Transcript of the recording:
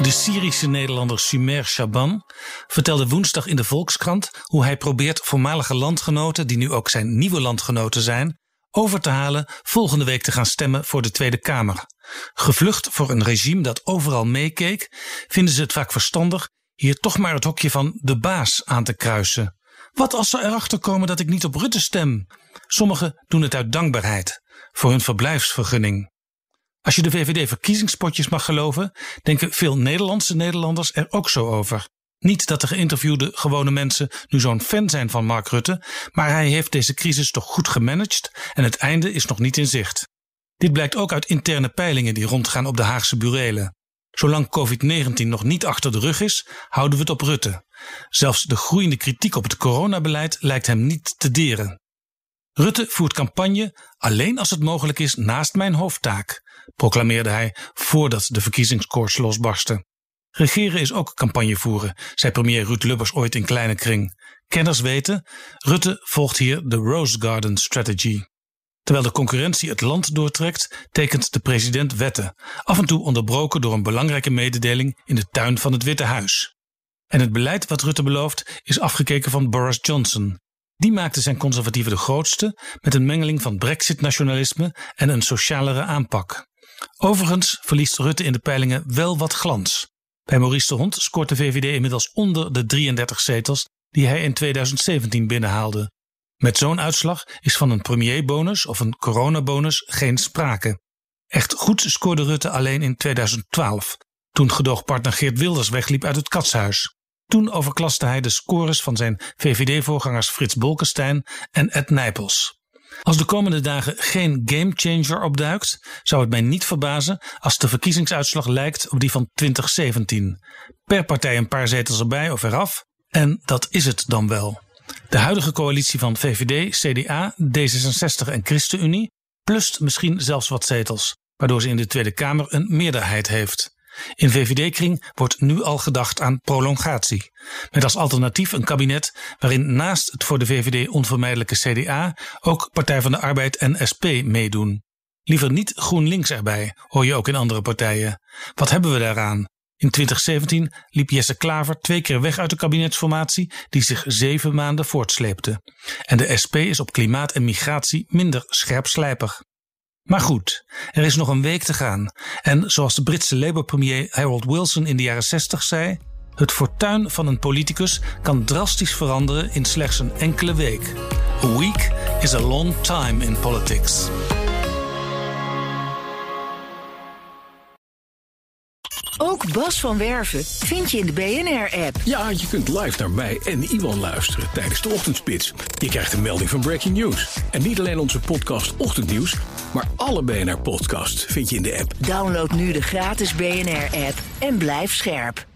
De Syrische Nederlander Sumer Shaban vertelde woensdag in de Volkskrant hoe hij probeert voormalige landgenoten, die nu ook zijn nieuwe landgenoten zijn, over te halen volgende week te gaan stemmen voor de Tweede Kamer. Gevlucht voor een regime dat overal meekeek, vinden ze het vaak verstandig hier toch maar het hokje van de baas aan te kruisen. Wat als ze erachter komen dat ik niet op Rutte stem? Sommigen doen het uit dankbaarheid voor hun verblijfsvergunning. Als je de VVD-verkiezingspotjes mag geloven, denken veel Nederlandse Nederlanders er ook zo over. Niet dat de geïnterviewde gewone mensen nu zo'n fan zijn van Mark Rutte, maar hij heeft deze crisis toch goed gemanaged en het einde is nog niet in zicht. Dit blijkt ook uit interne peilingen die rondgaan op de Haagse burelen. Zolang COVID-19 nog niet achter de rug is, houden we het op Rutte. Zelfs de groeiende kritiek op het coronabeleid lijkt hem niet te deren. Rutte voert campagne alleen als het mogelijk is naast mijn hoofdtaak, proclameerde hij voordat de verkiezingskoers losbarstte. Regeren is ook campagne voeren, zei premier Ruud Lubbers ooit in kleine kring. Kenners weten, Rutte volgt hier de Rose Garden Strategy. Terwijl de concurrentie het land doortrekt, tekent de president wetten, af en toe onderbroken door een belangrijke mededeling in de tuin van het Witte Huis. En het beleid wat Rutte belooft is afgekeken van Boris Johnson. Die maakte zijn conservatieven de grootste met een mengeling van brexit-nationalisme en een socialere aanpak. Overigens verliest Rutte in de peilingen wel wat glans. Bij Maurice de Hond scoort de VVD inmiddels onder de 33 zetels die hij in 2017 binnenhaalde. Met zo'n uitslag is van een premierbonus of een coronabonus geen sprake. Echt goed scoorde Rutte alleen in 2012, toen gedoogpartner Geert Wilders wegliep uit het katshuis. Toen overklaste hij de scores van zijn VVD-voorgangers Frits Bolkestein en Ed Nijpels. Als de komende dagen geen gamechanger opduikt, zou het mij niet verbazen als de verkiezingsuitslag lijkt op die van 2017. Per partij een paar zetels erbij of eraf, en dat is het dan wel. De huidige coalitie van VVD, CDA, D66 en ChristenUnie plust misschien zelfs wat zetels, waardoor ze in de Tweede Kamer een meerderheid heeft. In VVD-kring wordt nu al gedacht aan prolongatie, met als alternatief een kabinet waarin naast het voor de VVD onvermijdelijke CDA ook Partij van de Arbeid en SP meedoen. Liever niet GroenLinks erbij, hoor je ook in andere partijen. Wat hebben we daaraan? In 2017 liep Jesse Klaver twee keer weg uit de kabinetsformatie die zich zeven maanden voortsleepte. En de SP is op klimaat en migratie minder scherpslijpig. Maar goed, er is nog een week te gaan. En zoals de Britse Labour-premier Harold Wilson in de jaren 60 zei: het fortuin van een politicus kan drastisch veranderen in slechts een enkele week. A week is a long time in politics. Ook Bas van Werven vind je in de BNR-app. Ja, je kunt live naar mij en Iwan luisteren tijdens de ochtendspits. Je krijgt een melding van Breaking News. En niet alleen onze podcast Ochtendnieuws, maar alle BNR-podcasts vind je in de app. Download nu de gratis BNR-app en blijf scherp.